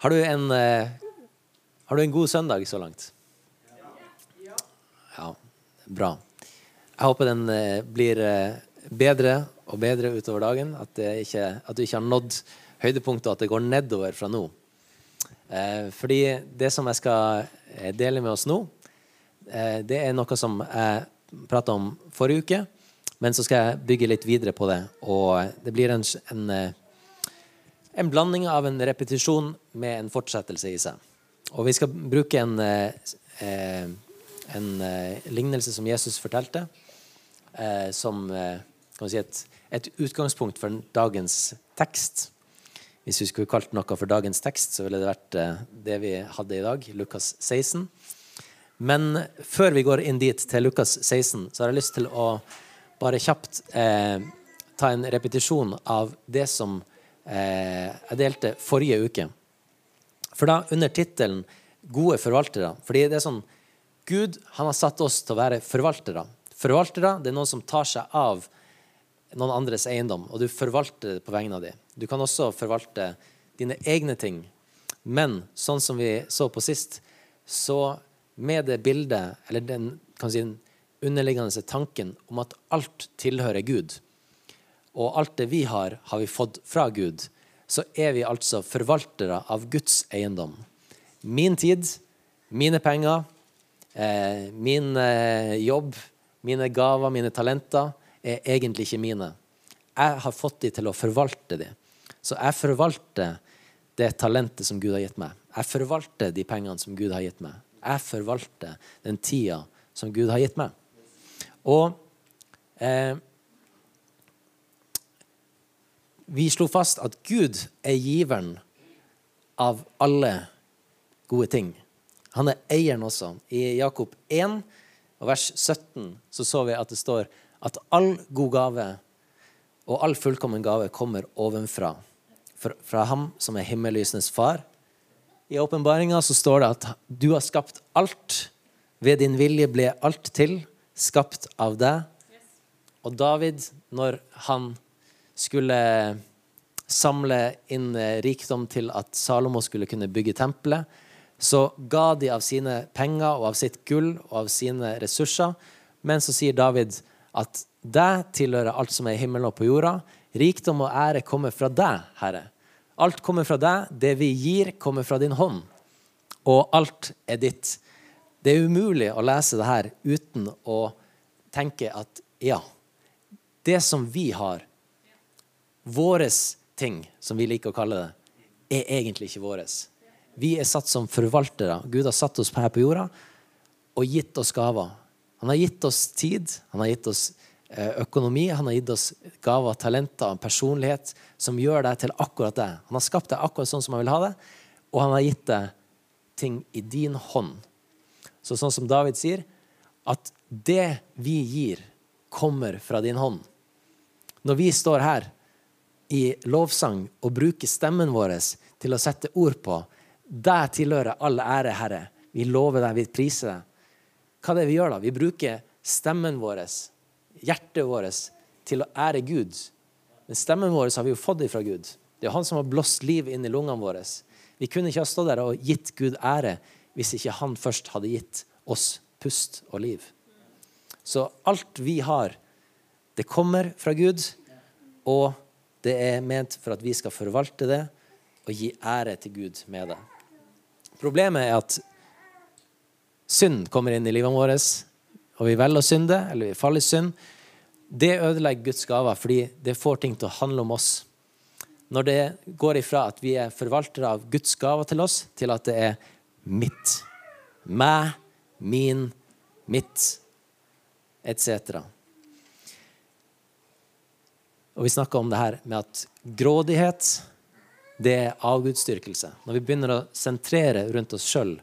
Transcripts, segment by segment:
Har du en, eh, har du en god søndag så langt? Ja, bra. Jeg håper den eh, blir eh, bedre og bedre utover dagen. At, ikke, at du ikke har nådd høydepunktet, og at det går nedover fra nå. Fordi det som jeg skal dele med oss nå, det er noe som jeg prata om forrige uke. Men så skal jeg bygge litt videre på det. Og det blir en, en en blanding av en repetisjon med en fortsettelse i seg. Og vi skal bruke en, eh, en eh, lignelse som Jesus fortalte, eh, som eh, si et, et, utgangspunkt for dagens tekst. Hvis vi skulle kalt noe for dagens tekst, så ville det vært eh, det vi hadde i dag, Lukas 16. Men før vi går inn dit, til Lukas 16, så har jeg lyst til å bare kjapt eh, ta en repetisjon av det som Eh, jeg delte forrige uke. For da under tittelen 'Gode forvaltere' fordi det er sånn Gud han har satt oss til å være forvaltere. Forvaltere det er noen som tar seg av noen andres eiendom, og du forvalter det på vegne av dem. Du kan også forvalte dine egne ting. Men sånn som vi så på sist, så med det bildet, eller den, si, den underliggende tanken om at alt tilhører Gud, og alt det vi har, har vi fått fra Gud, så er vi altså forvaltere av Guds eiendom. Min tid, mine penger, eh, min eh, jobb, mine gaver, mine talenter er egentlig ikke mine. Jeg har fått de til å forvalte de. Så jeg forvalter det talentet som Gud har gitt meg. Jeg forvalter de pengene som Gud har gitt meg. Jeg forvalter den tida som Gud har gitt meg. Og eh, vi slo fast at Gud er giveren av alle gode ting. Han er eieren også. I Jakob 1 vers 17 så, så vi at det står at all god gave og all fullkommen gave kommer ovenfra. Fra ham som er himmellysenes far. I åpenbaringa står det at du har skapt alt. Ved din vilje ble alt til, skapt av deg. Og David, når han skulle samle inn eh, rikdom til at Salomo skulle kunne bygge tempelet, så ga de av sine penger og av sitt gull og av sine ressurser. Men så sier David at deg tilhører alt som er i himmelen og på jorda. Rikdom og ære kommer fra deg, Herre. Alt kommer fra deg. Det vi gir, kommer fra din hånd. Og alt er ditt. Det er umulig å lese det her uten å tenke at ja, det som vi har, Våres ting, som vi liker å kalle det, er egentlig ikke våre. Vi er satt som forvaltere. Gud har satt oss her på jorda og gitt oss gaver. Han har gitt oss tid, han har gitt oss eh, økonomi, han har gitt oss gaver, talenter, en personlighet som gjør deg til akkurat det. Han har skapt deg akkurat sånn som han vil ha det, og han har gitt deg ting i din hånd. Så sånn som David sier, at det vi gir, kommer fra din hånd. Når vi står her i lovsang og bruke stemmen vår til å sette ord på. Der tilhører all ære, Herre. Vi lover deg, vi priser deg. Hva er det vi gjør da? Vi bruker stemmen vår, hjertet vårt, til å ære Gud. Men stemmen vår har vi jo fått ifra Gud. Det er han som har blåst liv inn i lungene våre. Vi kunne ikke ha stått der og gitt Gud ære hvis ikke han først hadde gitt oss pust og liv. Så alt vi har, det kommer fra Gud. og det er ment for at vi skal forvalte det og gi ære til Gud med det. Problemet er at synd kommer inn i livet vårt, og vi velger å synde, eller vi faller i synd. Det ødelegger Guds gaver, fordi det får ting til å handle om oss. Når det går ifra at vi er forvaltere av Guds gaver til oss, til at det er mitt, meg, min, mitt, etc. Og vi snakka om det her med at grådighet, det er avgudsdyrkelse. Når vi begynner å sentrere rundt oss sjøl,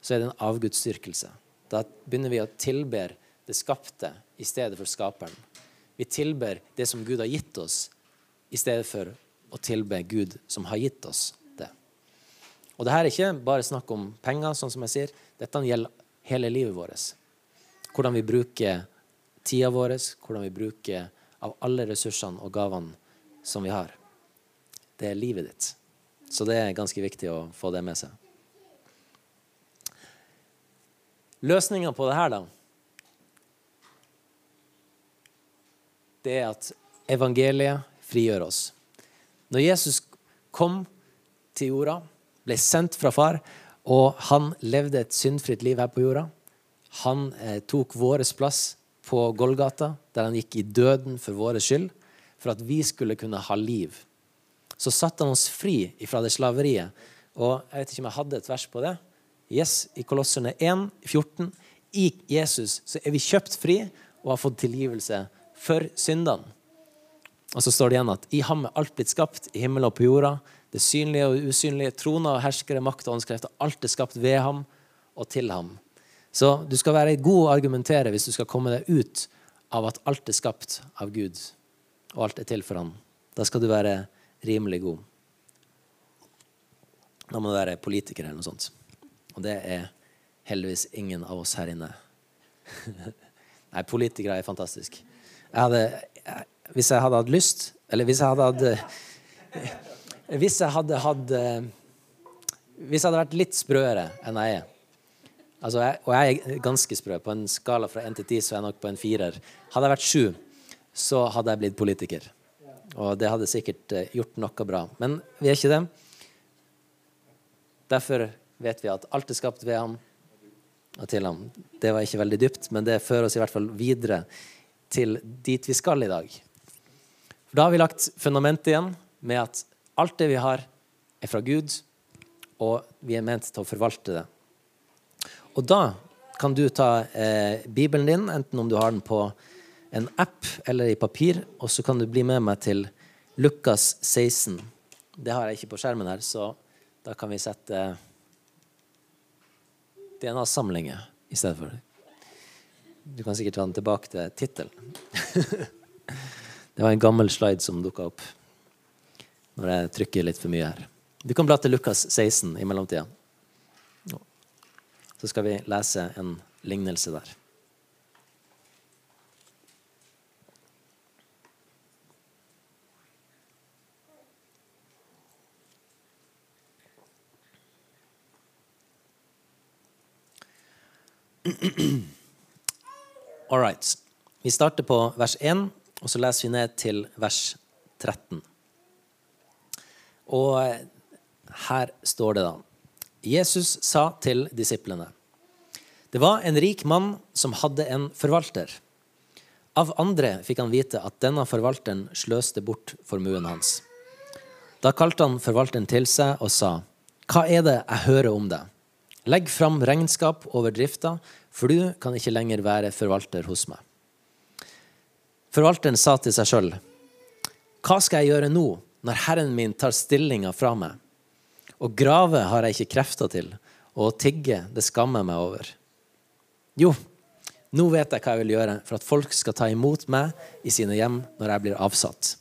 så er det en avgudsdyrkelse. Da begynner vi å tilbe det skapte i stedet for skaperen. Vi tilber det som Gud har gitt oss, i stedet for å tilbe Gud som har gitt oss det. Og det her er ikke bare snakk om penger, sånn som jeg sier. Dette gjelder hele livet vårt. Hvordan vi bruker tida vår, hvordan vi bruker av alle ressursene og gavene som vi har. Det er livet ditt. Så det er ganske viktig å få det med seg. Løsninga på det her, da, det er at evangeliet frigjør oss. Når Jesus kom til jorda, ble sendt fra far, og han levde et syndfritt liv her på jorda Han eh, tok vår plass på Golgata, der han gikk i døden for vår skyld, for at vi skulle kunne ha liv. Så satte han oss fri fra det slaveriet. Og jeg vet ikke om jeg hadde et vers på det. Yes, I Kolosserne 1, 14. I Jesus så er vi kjøpt fri og har fått tilgivelse for syndene. Og så står det igjen at i ham er alt blitt skapt, i himmelen og på jorda. Det synlige og usynlige, troner og herskere, makt og åndskrefter. Alt er skapt ved ham og til ham. Så du skal være god å argumentere hvis du skal komme deg ut av at alt er skapt av Gud, og alt er til for ham. Da skal du være rimelig god. Da må du være politiker eller noe sånt. Og det er heldigvis ingen av oss her inne. Nei, politikere er fantastisk. Jeg hadde, hvis jeg hadde hatt lyst, eller hvis jeg hadde hatt Hvis jeg hadde hatt Hvis jeg hadde vært litt sprøere enn jeg er altså jeg, Og jeg er ganske sprø. På en skala fra 1 til 10 så er jeg nok på en firer. Hadde jeg vært sju, så hadde jeg blitt politiker. Og det hadde sikkert eh, gjort noe bra. Men vi er ikke det. Derfor vet vi at alt er skapt ved ham og til ham. Det var ikke veldig dypt, men det fører oss i hvert fall videre til dit vi skal i dag. For da har vi lagt fundamentet igjen med at alt det vi har, er fra Gud, og vi er ment til å forvalte det. Og da kan du ta eh, Bibelen din, enten om du har den på en app eller i papir, og så kan du bli med meg til Lukas 16. Det har jeg ikke på skjermen her, så da kan vi sette DNA-samlinger i stedet for. Du kan sikkert ta den tilbake til tittelen. det var en gammel slide som dukka opp når jeg trykker litt for mye her. Du kan bla til Lukas 16 i mellomtida. Så skal vi lese en lignelse der. All right. Vi starter på vers 1, og så leser vi ned til vers 13. Og her står det da Jesus sa til disiplene Det var en rik mann som hadde en forvalter. Av andre fikk han vite at denne forvalteren sløste bort formuen hans. Da kalte han forvalteren til seg og sa, Hva er det jeg hører om deg? Legg fram regnskap over drifta, for du kan ikke lenger være forvalter hos meg. Forvalteren sa til seg sjøl, Hva skal jeg gjøre nå, når herren min tar stillinga fra meg? Å grave har jeg ikke krefter til, og å tigge, det skammer meg over. Jo, nå vet jeg hva jeg vil gjøre for at folk skal ta imot meg i sine hjem når jeg blir avsatt.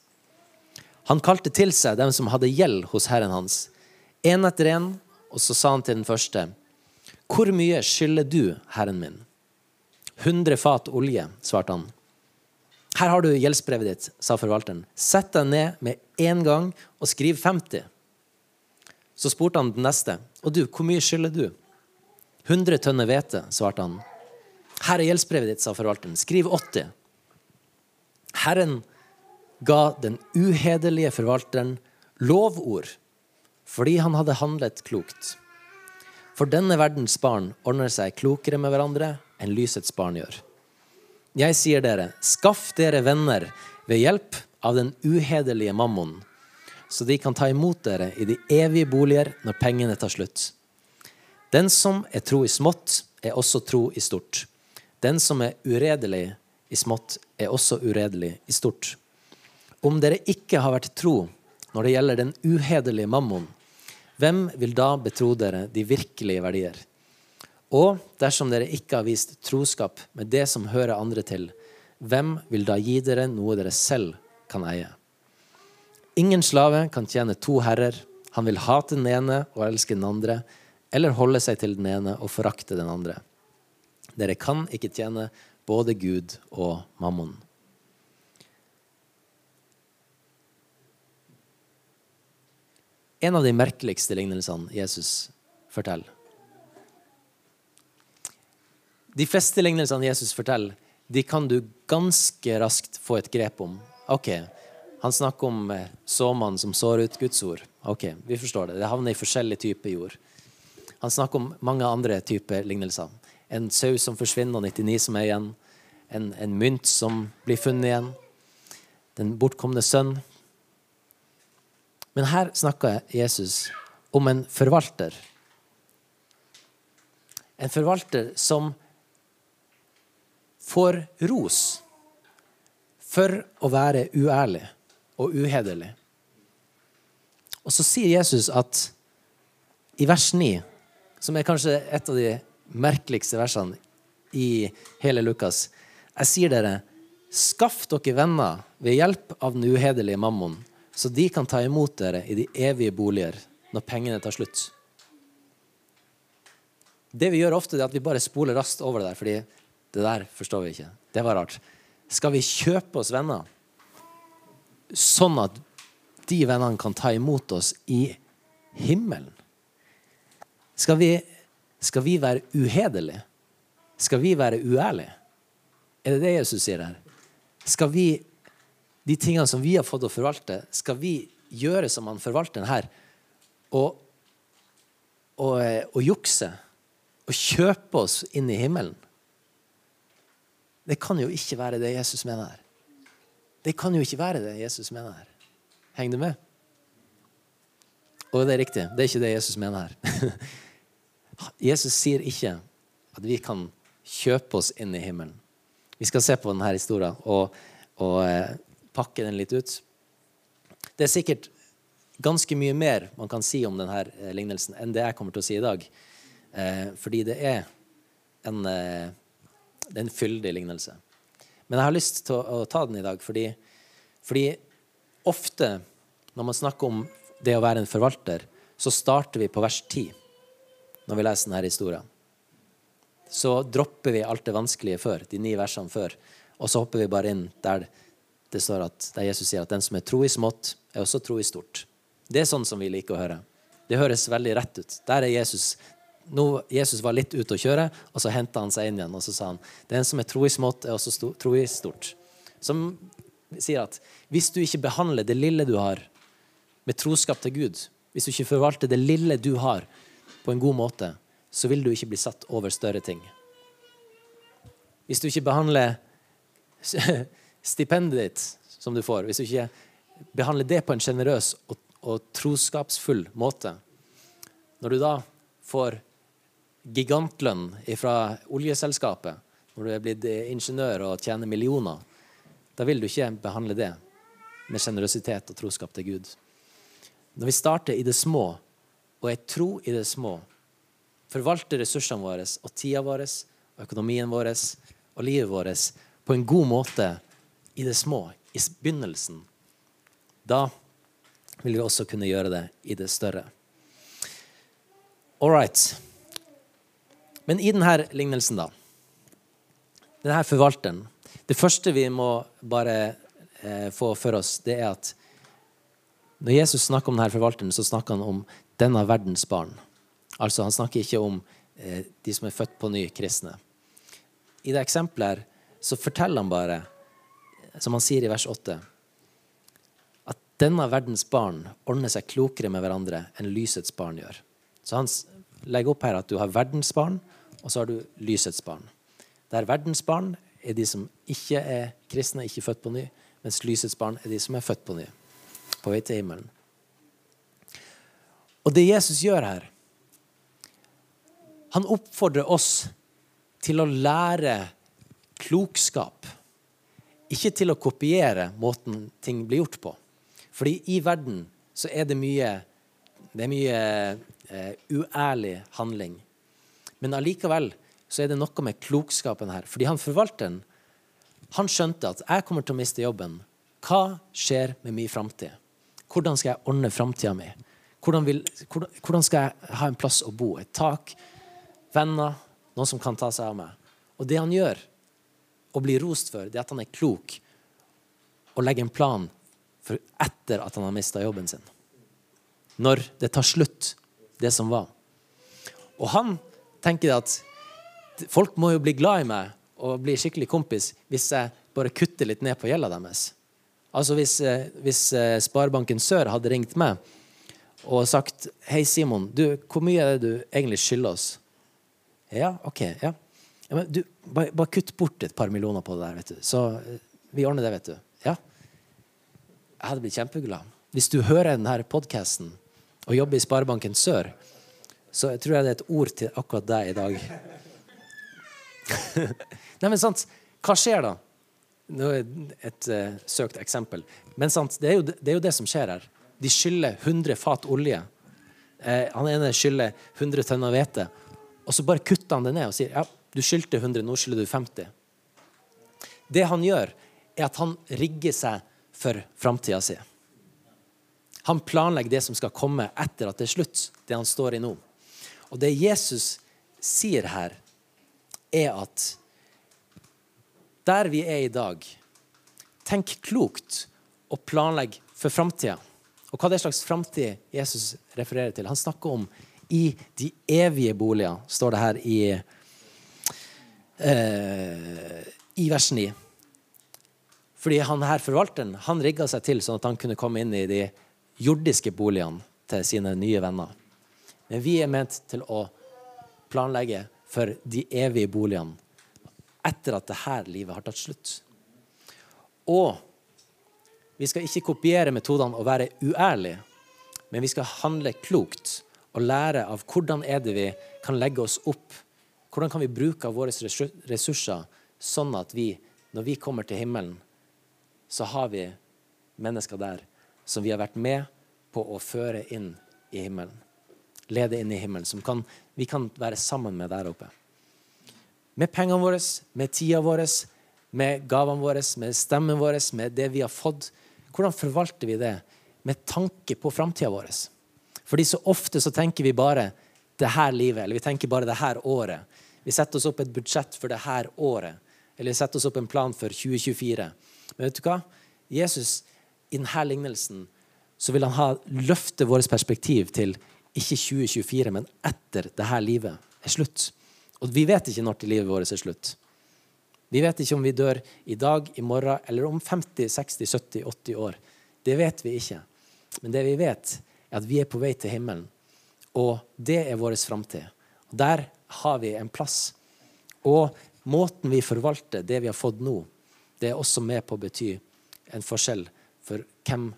Han kalte til seg dem som hadde gjeld hos herren hans, én etter én, og så sa han til den første, Hvor mye skylder du, herren min? Hundre fat olje, svarte han. Her har du gjeldsbrevet ditt, sa forvalteren. Sett deg ned med en gang og skriv 50. Så spurte han den neste. Og du, hvor mye skylder du? 100 tønner hvete, svarte han. Her er gjeldsbrevet ditt, sa forvalteren. Skriv 80. Herren ga den uhederlige forvalteren lovord fordi han hadde handlet klokt. For denne verdens barn ordner seg klokere med hverandre enn lysets barn gjør. Jeg sier dere, skaff dere venner ved hjelp av den uhederlige mammon, så de kan ta imot dere i de evige boliger når pengene tar slutt. Den som er tro i smått, er også tro i stort. Den som er uredelig i smått, er også uredelig i stort. Om dere ikke har vært tro når det gjelder den uhederlige mammon, hvem vil da betro dere de virkelige verdier? Og dersom dere ikke har vist troskap med det som hører andre til, hvem vil da gi dere noe dere selv kan eie? Ingen slave kan tjene to herrer. Han vil hate den ene og elske den andre, eller holde seg til den ene og forakte den andre. Dere kan ikke tjene både Gud og mammon. en av de merkeligste lignelsene Jesus forteller. De fleste lignelsene Jesus forteller, de kan du ganske raskt få et grep om. Ok, Han snakker om eh, såmannen som sår ut Guds ord. Ok, Vi forstår det. Det havner i forskjellig type jord. Han snakker om mange andre typer lignelser. En sau som forsvinner, og 99 som er igjen. En, en mynt som blir funnet igjen. Den bortkomne sønn. Men her snakker Jesus om en forvalter. En forvalter som får ros for å være uærlig og uhederlig. Og så sier Jesus at i vers 9, som er kanskje et av de merkeligste versene i hele Lukas Jeg sier dere, skaff dere venner ved hjelp av den uhederlige mammon, så de kan ta imot dere i de evige boliger når pengene tar slutt. Det vi gjør ofte, er at vi bare spoler raskt over det der, fordi det der forstår vi ikke. Det var rart. Skal vi kjøpe oss venner sånn at de vennene kan ta imot oss i himmelen? Skal vi, skal vi være uhederlige? Skal vi være uærlige? Er det det Jesus sier her? Skal vi, de tingene som vi har fått å forvalte, skal vi gjøre som han forvalter den her? Og, og, og jukse? Og kjøpe oss inn i himmelen? Det kan jo ikke være det Jesus mener her. Det kan jo ikke være det Jesus mener her. Henger du med? Og det er riktig. Det er ikke det Jesus mener her. Jesus sier ikke at vi kan kjøpe oss inn i himmelen. Vi skal se på denne historien og, og eh, pakke den litt ut. Det er sikkert ganske mye mer man kan si om denne eh, lignelsen enn det jeg kommer til å si i dag. Eh, fordi det er en, eh, en fyldig lignelse. Men jeg har lyst til å, ta den i dag fordi, fordi ofte når man snakker om det å være en forvalter, så starter vi på vers 10 når vi leser denne historien. Så dropper vi alt det vanskelige før, de ni versene før, og så hopper vi bare inn der det står at der Jesus sier at den som er tro i smått, er også tro i stort. Det er sånn som vi liker å høre. Det høres veldig rett ut. Der er Jesus. Nå, Jesus var litt ute å kjøre, og så henta han seg inn igjen. Og så sa han den som er tro i smått, er også sto, tro i stort. Som sier at hvis du ikke behandler det lille du har, med troskap til Gud, hvis du ikke forvalter det lille du har, på en god måte, så vil du ikke bli satt over større ting. Hvis du ikke behandler stipendet ditt som du får, hvis du ikke behandler det på en sjenerøs og, og troskapsfull måte, når du da får gigantlønn fra oljeselskapet, når du er blitt ingeniør og tjener millioner, da vil du ikke behandle det med sjenerøsitet og troskap til Gud. Når vi starter i det små og er tro i det små, forvalter ressursene våre og tida vår og økonomien vår og livet vårt på en god måte i det små, i begynnelsen, da vil vi også kunne gjøre det i det større. All right. Men i denne lignelsen, da Denne forvalteren Det første vi må bare eh, få for oss, det er at når Jesus snakker om denne forvalteren, så snakker han om denne verdens barn. Altså, Han snakker ikke om eh, de som er født på ny, kristne. I det eksempelet her så forteller han bare, som han sier i vers 8, at denne verdens barn ordner seg klokere med hverandre enn lysets barn gjør. Så han legger opp her at du har verdens barn, og så har du lysets barn. Der verdens barn er de som ikke er kristne, ikke født på ny, mens lysets barn er de som er født på ny, på vei til himmelen. Og det Jesus gjør her, han oppfordrer oss til å lære klokskap. Ikke til å kopiere måten ting blir gjort på. Fordi i verden så er det mye, det er mye uh, uærlig handling. Men allikevel så er det noe med klokskapen her. Fordi han forvalteren han skjønte at jeg kommer til å miste jobben. Hva skjer med min framtid? Hvordan skal jeg ordne framtida mi? Hvordan, hvordan, hvordan, skal jeg ha en plass å bo? Et tak? venner, noen som kan ta seg av meg. Og det han gjør, og blir rost for, det er at han er klok og legger en plan for etter at han har mista jobben sin. når det tar slutt, det som var. Og han tenker at folk må jo bli glad i meg og bli skikkelig kompis hvis jeg bare kutter litt ned på gjelda deres. Altså hvis, eh, hvis eh, Sparebanken Sør hadde ringt meg og sagt Hei, Simon, du, hvor mye er det du egentlig skylder oss? Ja, OK. ja. ja men du, bare, bare, kutt bort et par millioner på det der, vet du. Så eh, vi ordner det, vet du. Ja. Jeg hadde blitt kjempeglad. Hvis du hører denne podkasten og jobber i Sparebanken Sør, så jeg tror jeg det er et ord til akkurat deg i dag. Nei, men sant, Hva skjer da? Nå er et uh, søkt eksempel. Men sant, det er, jo, det er, jo, det som skjer her. De skylder 100 fat olje. Eh, han ene skylder 100 tønner hvete. Og så bare kutter han det ned og sier ja, du skyldte 100, nå skylder du 50. Det han gjør, er at han rigger seg for framtida si. Han planlegger det som skal komme etter at det er slutt, det han står i nå. Og det Jesus sier her, er at der vi er i dag, tenk klokt og planlegg for framtida. Og hva det slags framtid Jesus refererer til. Han snakker om i de evige boliger, står det her i, eh, i vers 9. Fordi han her forvalteren han rigga seg til sånn at han kunne komme inn i de jordiske boligene til sine nye venner. Men vi er ment til å planlegge for de evige boligene etter at dette livet har tatt slutt. Og vi skal ikke kopiere metodene og være uærlige, men vi skal handle klokt og lære av hvordan er det vi kan legge oss opp. Hvordan kan vi bruke av våre ressurser sånn at vi, når vi kommer til himmelen, så har vi mennesker der som vi har vært med på å føre inn i himmelen lede inn i himmelen, som kan, vi kan være sammen med der oppe. Med pengene våre, med tida vår, med gavene våre, med stemmen vår, med det vi har fått. Hvordan forvalter vi det med tanke på framtida vår? Fordi så ofte så tenker vi bare det her livet, eller vi tenker bare det her året. Vi setter oss opp et budsjett for det her året, eller vi setter oss opp en plan for 2024. Men vet du hva? Jesus, i denne lignelsen, så vil han ha løfte vårt perspektiv til ikke 2024, men etter dette livet er slutt. Og vi vet ikke når til livet vårt er slutt. Vi vet ikke om vi dør i dag, i morgen eller om 50, 60, 70, 80 år. Det vet vi ikke. Men det vi vet, er at vi er på vei til himmelen. Og det er vår framtid. Der har vi en plass. Og måten vi forvalter det vi har fått nå, det er også med på å bety en forskjell for hvem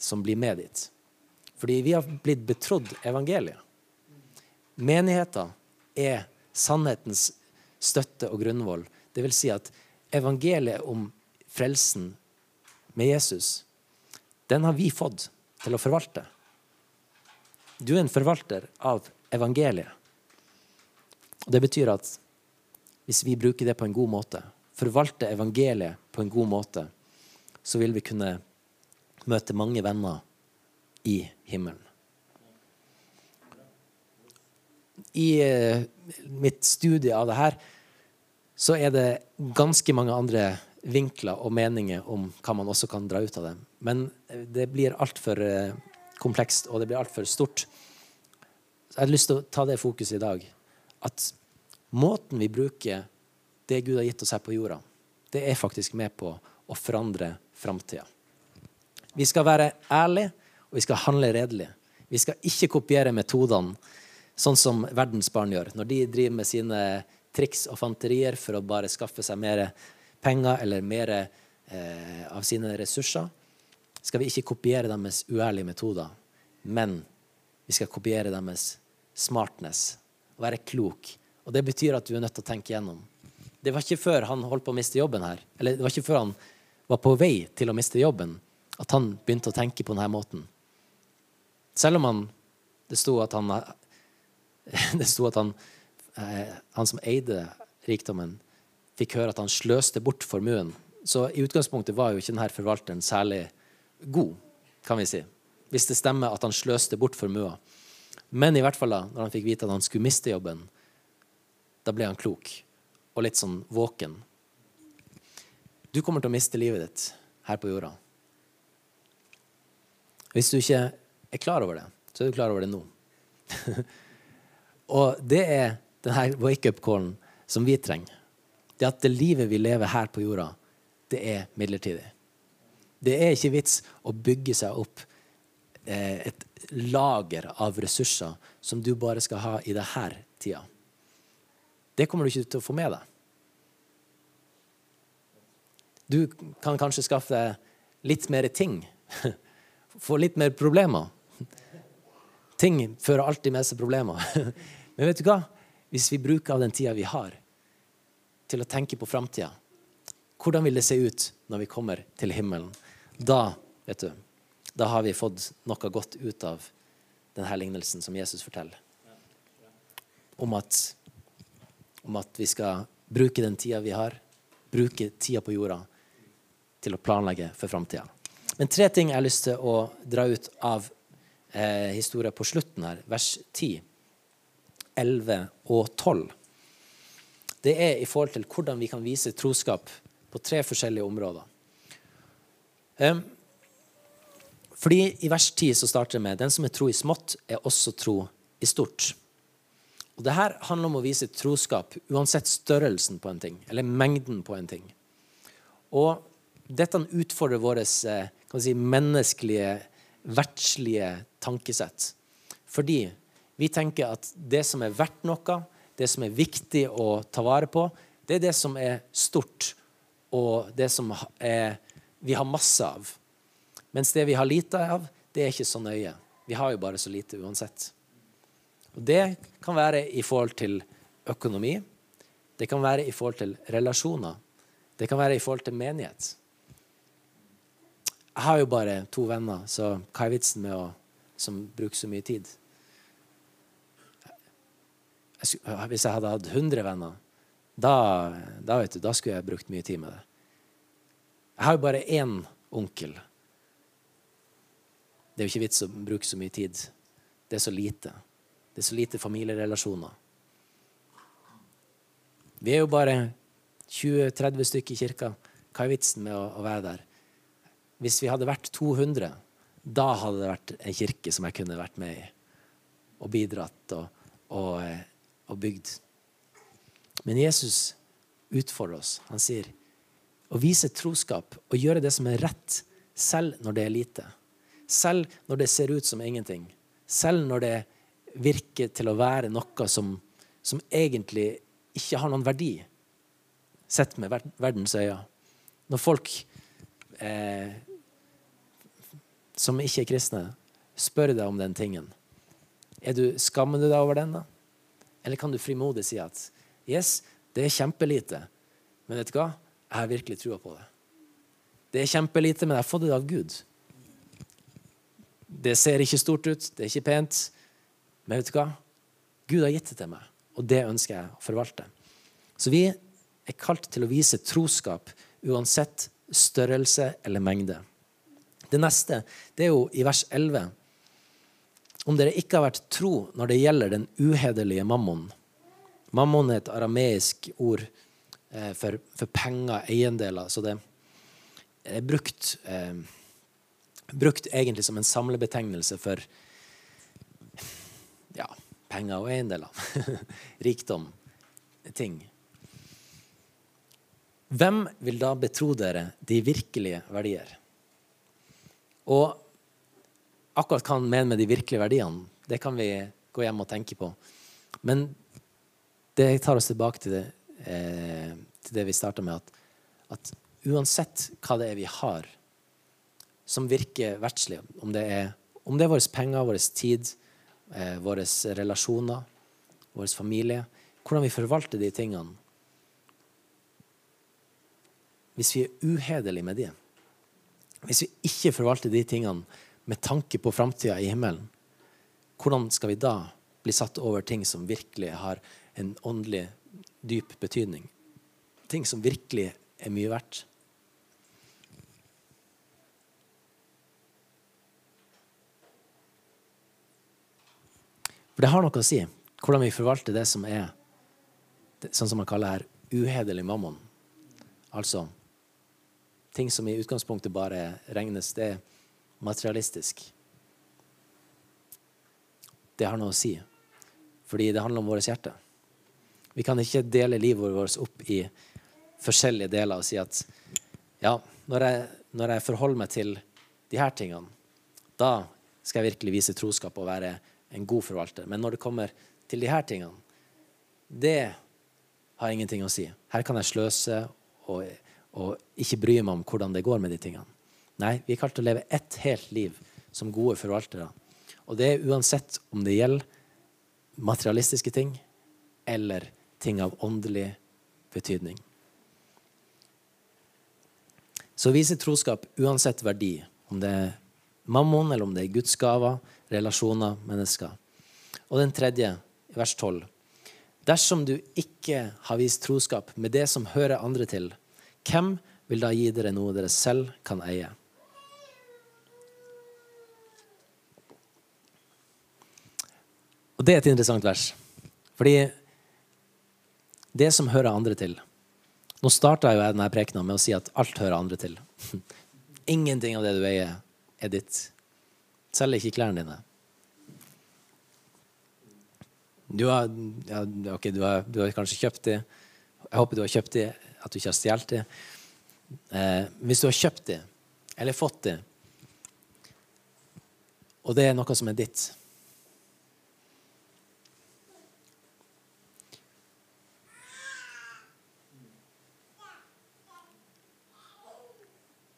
som blir med dit. Fordi vi har blitt betrodd evangeliet. Menigheten er sannhetens støtte og grunnvoll. Det vil si at evangeliet om frelsen med Jesus, den har vi fått til å forvalte. Du er en forvalter av evangeliet. Og Det betyr at hvis vi bruker det på en god måte, forvalter evangeliet på en god måte, så vil vi kunne møte mange venner i himmelen. I eh, mitt studie av det her så er det ganske mange andre vinkler og meninger om hva man også kan dra ut av det. Men det blir altfor eh, komplekst, og det blir altfor stort. Så jeg hadde lyst til å ta det fokuset i dag. At måten vi bruker det Gud har gitt oss her på jorda, det er faktisk med på å forandre framtida. Vi skal være ærlige og vi skal handle redelig. Vi skal ikke kopiere metodene sånn som verdens barn gjør. Når de driver med sine triks og fanterier for å bare skaffe seg mer penger eller mer eh, av sine ressurser, skal vi ikke kopiere deres uærlige metoder. Men vi skal kopiere deres smartness være klok. Og det betyr at du er nødt til å tenke gjennom. Det var ikke før han holdt på å miste jobben her, eller det var ikke før han var på vei til å miste jobben, at han begynte å tenke på denne måten. Selv om han, det sto at han det sto at han, eh, han som eide rikdommen, fikk høre at han sløste bort formuen. Så i utgangspunktet var jo ikke denne forvalteren særlig god, kan vi si. Hvis det stemmer at han sløste bort formua. Men i hvert fall da når han fikk vite at han skulle miste jobben, da ble han klok og litt sånn våken. Du kommer til å miste livet ditt her på jorda. Hvis du ikke er klar over det, så er du klar over det nå. og det er denne wake-up-callen som vi trenger. Det at det livet vi lever her på jorda, det er midlertidig. Det er ikke vits å bygge seg opp eh, et lager av ressurser som du bare skal ha i denne tida. Det kommer du ikke til å få med deg. Du kan kanskje skaffe deg litt mer ting. Få litt mer problemer. Ting fører alltid med seg problemer. Men vet du hva? Hvis vi bruker av den tida vi har, til å tenke på framtida Hvordan vil det se ut når vi kommer til himmelen? Da, vet du, da har vi fått noe godt ut av denne lignelsen som Jesus forteller. Om at, om at vi skal bruke den tida vi har, bruke tida på jorda til å planlegge for framtida. Men tre ting jeg har lyst til å dra ut av eh, historien på slutten her, vers 10, 11 og 12. Det er i forhold til hvordan vi kan vise troskap på tre forskjellige områder. Um, fordi I vers 10 så starter det med den som er tro i smått, er også tro i stort. Og det her handler om å vise troskap uansett størrelsen på en ting, eller mengden på en ting. Og dette utfordrer vårt eh, si, menneskelige, verdslige tankesett. Fordi vi tenker at det som er verdt noe, det som er viktig å ta vare på, det er det som er stort, og det som er, vi har masse av. Mens det vi har lite av, det er ikke så nøye. Vi har jo bare så lite uansett. Og Det kan være i forhold til økonomi. Det kan være i forhold til relasjoner. Det kan være i forhold til menighet. Jeg har jo bare to venner, så hva er vitsen med å som bruker så mye tid? Hvis jeg hadde hatt 100 venner, da, da, du, da, skulle jeg brukt mye tid med det. Jeg har jo bare én onkel. Det er jo ikke vits å bruke så mye tid. Det er så lite. Det er så lite familierelasjoner. Vi er jo bare 20-30 stykker i kirka. Hva er vitsen med å, å være der? Hvis vi hadde vært 200, da hadde det vært en kirke som jeg kunne vært med i og bidratt og, og, eh, og bygd. Men Jesus utfordrer oss. Han sier å vise troskap og gjøre det som er rett, selv når det er lite. Selv når det ser ut som ingenting. Selv når det virker til å være noe som, som egentlig ikke har noen verdi, sett med verdens øyne. Når folk eh, som ikke er kristne, spør deg om den tingen, er du, skammer du deg over den, da? Eller kan du frimodig si at yes, det er kjempelite, men vet du hva? Jeg har virkelig trua på det. Det er kjempelite, men jeg har fått det av Gud. Det ser ikke stort ut, det er ikke pent, men vet du hva? Gud har gitt det til meg, og det ønsker jeg å forvalte. Så vi er kalt til å vise troskap uansett størrelse eller mengde. Det neste det er jo i vers 11. Om dere ikke har vært tro når det gjelder den uhederlige mammon. Mammon er et arameisk ord eh, for, for, penger, eiendeler. Så det er brukt, eh, brukt egentlig som en samlebetegnelse for ja, penger og eiendeler. Rikdom, ting. Hvem vil da betro dere de virkelige verdier? Og akkurat hva han mener med de virkelige verdiene, det kan vi gå hjem og tenke på. Men det tar oss tilbake til det, eh, til det vi starta med, at, at, uansett hva det er vi har som virker verdslig, om det er, om det er våre penger, vår tid, eh, våre relasjoner, vår familie, hvordan vi forvalter de tingene hvis vi er uhederlige med de, hvis vi ikke forvalter de tingene med tanke på framtida i himmelen, hvordan skal vi da bli satt over ting som virkelig har en åndelig, dyp betydning? Ting som virkelig er mye verdt? For det har noe å si hvordan vi forvalter det som er sånn som man kaller her uhederlig mammon. Altså ting som i utgangspunktet bare regnes det materialistisk. det har noe å si. Fordi det handler om vårt hjerte. Vi kan ikke dele livet vårt opp i forskjellige deler og si at ja, når jeg, når jeg forholder meg til de her tingene, da skal jeg virkelig vise troskap og være en god forvalter. Men når det kommer til de her tingene, det har ingenting å si. Her kan jeg sløse og, og ikke bry meg om hvordan det går med de tingene. Nei, vi er kalt til å leve ett helt liv som gode forvaltere. Og det er uansett om det gjelder materialistiske ting eller ting av åndelig betydning. Så viser troskap uansett verdi, om det er mammon, eller om det er Guds gaver, relasjoner, mennesker. Og den tredje, vers 12. Dersom du ikke har vist troskap med det som hører andre til, hvem vil da gi dere noe dere selv kan eie? Og Det er et interessant vers. Fordi det som hører andre til Nå starta jeg denne prekena med å si at alt hører andre til. Ingenting av det du eier, er ditt. Selv ikke klærne dine. Du har, ja, okay, du, har, du har, kanskje kjøpt de. Jeg håper du har kjøpt de, at du ikke har stjålet det. Eh, hvis du har kjøpt det, eller fått det, og det er noe som er ditt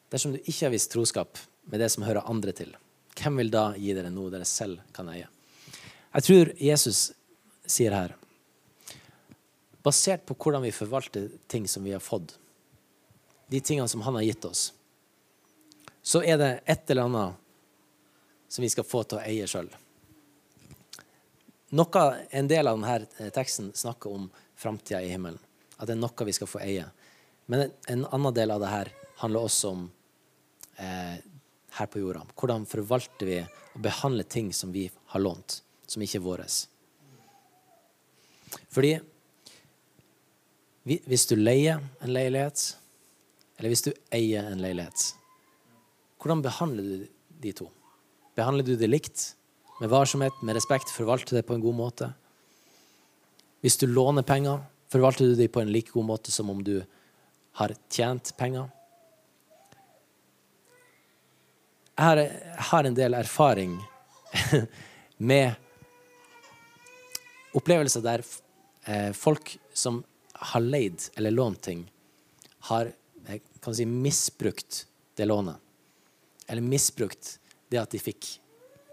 Dersom du ikke har vist troskap med det som hører andre til, hvem vil da gi dere noe dere selv kan eie? Jeg tror Jesus sier her Basert på hvordan vi forvalter ting som vi har fått, de tingene som han har gitt oss, så er det et eller annet som vi skal få til å eie sjøl. En del av denne teksten snakker om framtida i himmelen. At det er noe vi skal få eie. Men en annen del av det her handler også om eh, her på jorda. Hvordan forvalter vi og behandler ting som vi har lånt, som ikke er våre? Fordi hvis du leier en leilighet, eller hvis du eier en leilighet, hvordan behandler du de to? Behandler du det likt? Med varsomhet, med respekt, forvalter det på en god måte? Hvis du låner penger, forvalter du de på en like god måte som om du har tjent penger? jeg har en del erfaring med opplevelser der eh, folk som har leid eller lånt ting, har jeg kan si, misbrukt det lånet. Eller misbrukt det at de fikk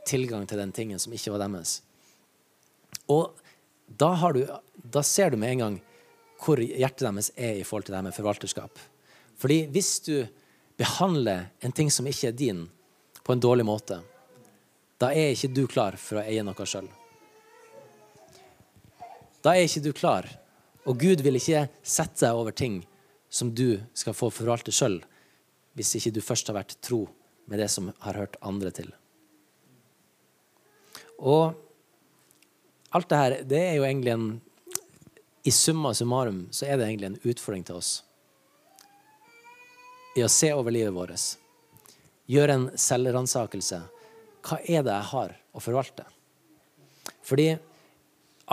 tilgang til den tingen som ikke var deres. Og da, du, da ser du med en gang hvor hjertet deres er i forhold til det her med forvalterskap. Fordi hvis du behandler en ting som ikke er din, på en dårlig måte, da er ikke du klar for å eie noe sjøl. Da er ikke du klar. Og Gud vil ikke sette deg over ting som du skal få forvalte sjøl, hvis ikke du først har vært tro med det som har hørt andre til. Og alt det her, det er jo egentlig en I summa summarum så er det egentlig en utfordring til oss i å se over livet vårt gjøre en selvransakelse. Hva er det jeg har å forvalte? Fordi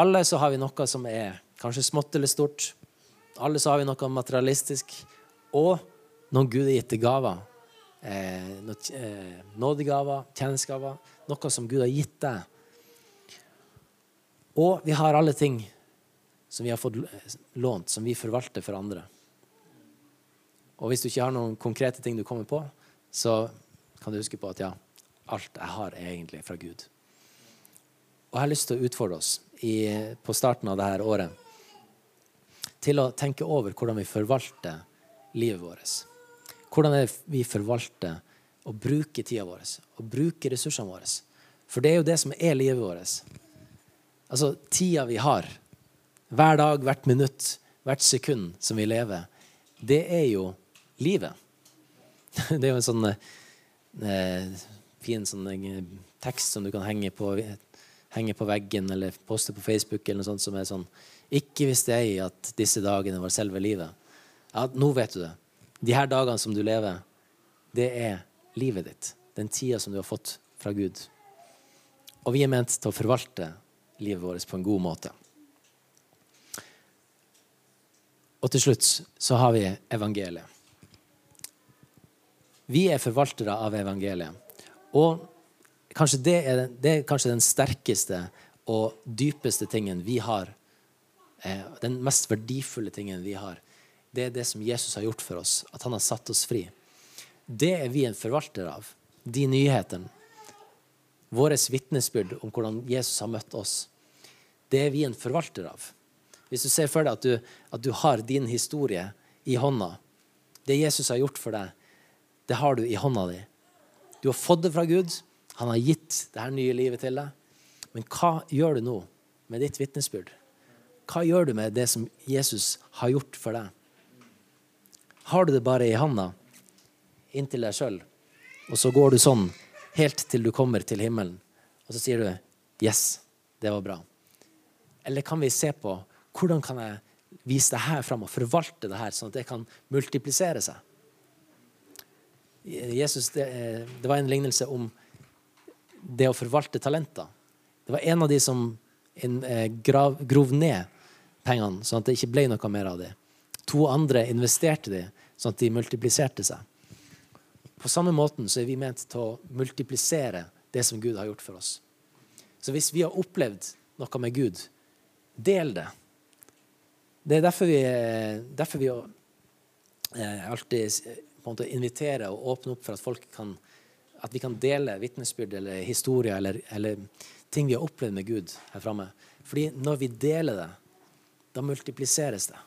alle så har vi noe som er kanskje smått eller stort. Alle så har vi noe materialistisk. Og noen gudegitte gaver. Eh, eh, nådegaver, tjenestegaver. Noe som Gud har gitt deg. Og vi har alle ting som vi har fått lånt, som vi forvalter for andre. Og hvis du ikke har noen konkrete ting du kommer på, så kan du huske på at ja, alt jeg har, er egentlig fra Gud. Og jeg har lyst til å utfordre oss i, på starten av dette året til å tenke over hvordan vi forvalter livet vårt. Hvordan er det vi forvalter og bruker tida vår og bruker ressursene våre. For det er jo det som er livet vårt. Altså tida vi har, hver dag, hvert minutt, hvert sekund som vi lever, det er jo livet. Det er jo en sånn eh, fin sånn eh, tekst som du kan henge på, henge på, veggen eller poste på Facebook eller noe sånt som er sånn Ikke visste jeg at disse dagene var selve livet. Ja, nå vet du det. De her dagene som du lever, det er livet ditt. Den tida som du har fått fra Gud. Og vi er ment til å forvalte livet vårt på en god måte. Og til slutt så har vi evangeliet. Vi er forvaltere av evangeliet. Og kanskje det er, det er kanskje den sterkeste og dypeste tingen vi har. Eh, den mest verdifulle tingen vi har. Det er det som Jesus har gjort for oss. At han har satt oss fri. Det er vi en forvalter av. De nyhetene. Vårt vitnesbyrd om hvordan Jesus har møtt oss. Det er vi en forvalter av. Hvis du ser for deg at du, at du har din historie i hånda, det Jesus har gjort for deg, det har du i hånda di. Du har fått det fra Gud. Han har gitt det her nye livet til deg. Men hva gjør du nå med ditt vitnesbyrd? Hva gjør du med det som Jesus har gjort for deg? Har du det bare i handa inntil deg sjøl, og så går du sånn helt til du kommer til himmelen, og så sier du 'Yes, det var bra'? Eller kan vi se på hvordan kan jeg vise det her fram og forvalte det her, sånn at det kan multiplisere seg? Jesus, det, det var en lignelse om det å forvalte talenter. Det var en av de som eh, grav, grov ned pengene, sånn at det ikke ble noe mer av det. To andre investerte de, sånn at de multipliserte seg. På samme måten så er vi ment til å multiplisere det som Gud har gjort for oss. Så hvis vi har opplevd noe med Gud, del det. Det er derfor vi, derfor vi eh, alltid måte inviterer og åpner opp for at folk kan at vi kan dele vitnesbyrd eller historier eller, eller ting vi har opplevd med Gud her framme. Fordi når vi deler det, da multipliseres det.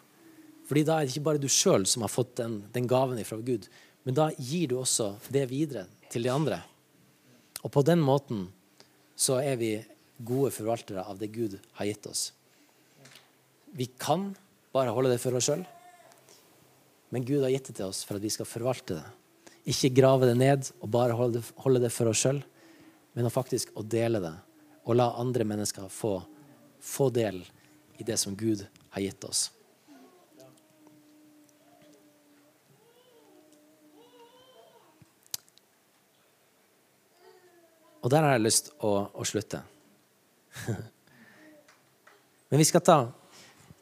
Fordi da er det ikke bare du sjøl som har fått den, den gaven fra Gud, men da gir du også det videre til de andre. Og på den måten så er vi gode forvaltere av det Gud har gitt oss. Vi kan bare holde det for oss sjøl, men Gud har gitt det til oss for at vi skal forvalte det. Ikke grave det ned og bare holde det, for oss sjøl, men faktisk å dele det og la andre mennesker få, få del i det som Gud har gitt oss. Og der har jeg lyst å, å slutte. Men vi skal ta,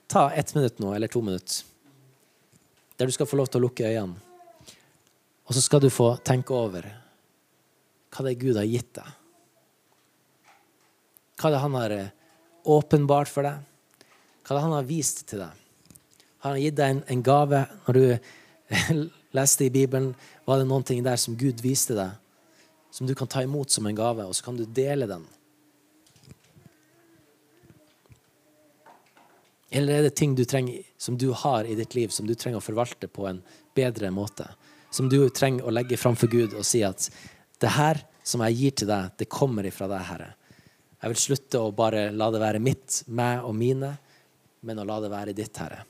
ta ett minutt nå, eller to minutter, der du skal få lov til å lukke øynene. Og så skal du få tenke over hva det er Gud har gitt deg. Hva det han har eh, åpenbart for deg. Hva det han har vist til deg. Har han gitt deg en, en gave når du leste i Bibelen? Var det noen ting der som Gud viste deg, som du kan ta imot som en gave, og så kan du dele den? Eller er det ting du trenger, som du har i ditt liv, som du trenger å forvalte på en bedre måte? Som du trenger å legge fram for Gud og si at det her som jeg gir til deg, det kommer ifra deg, Herre. Jeg vil slutte å bare la det være mitt, meg og mine, men å la det være ditt, Herre.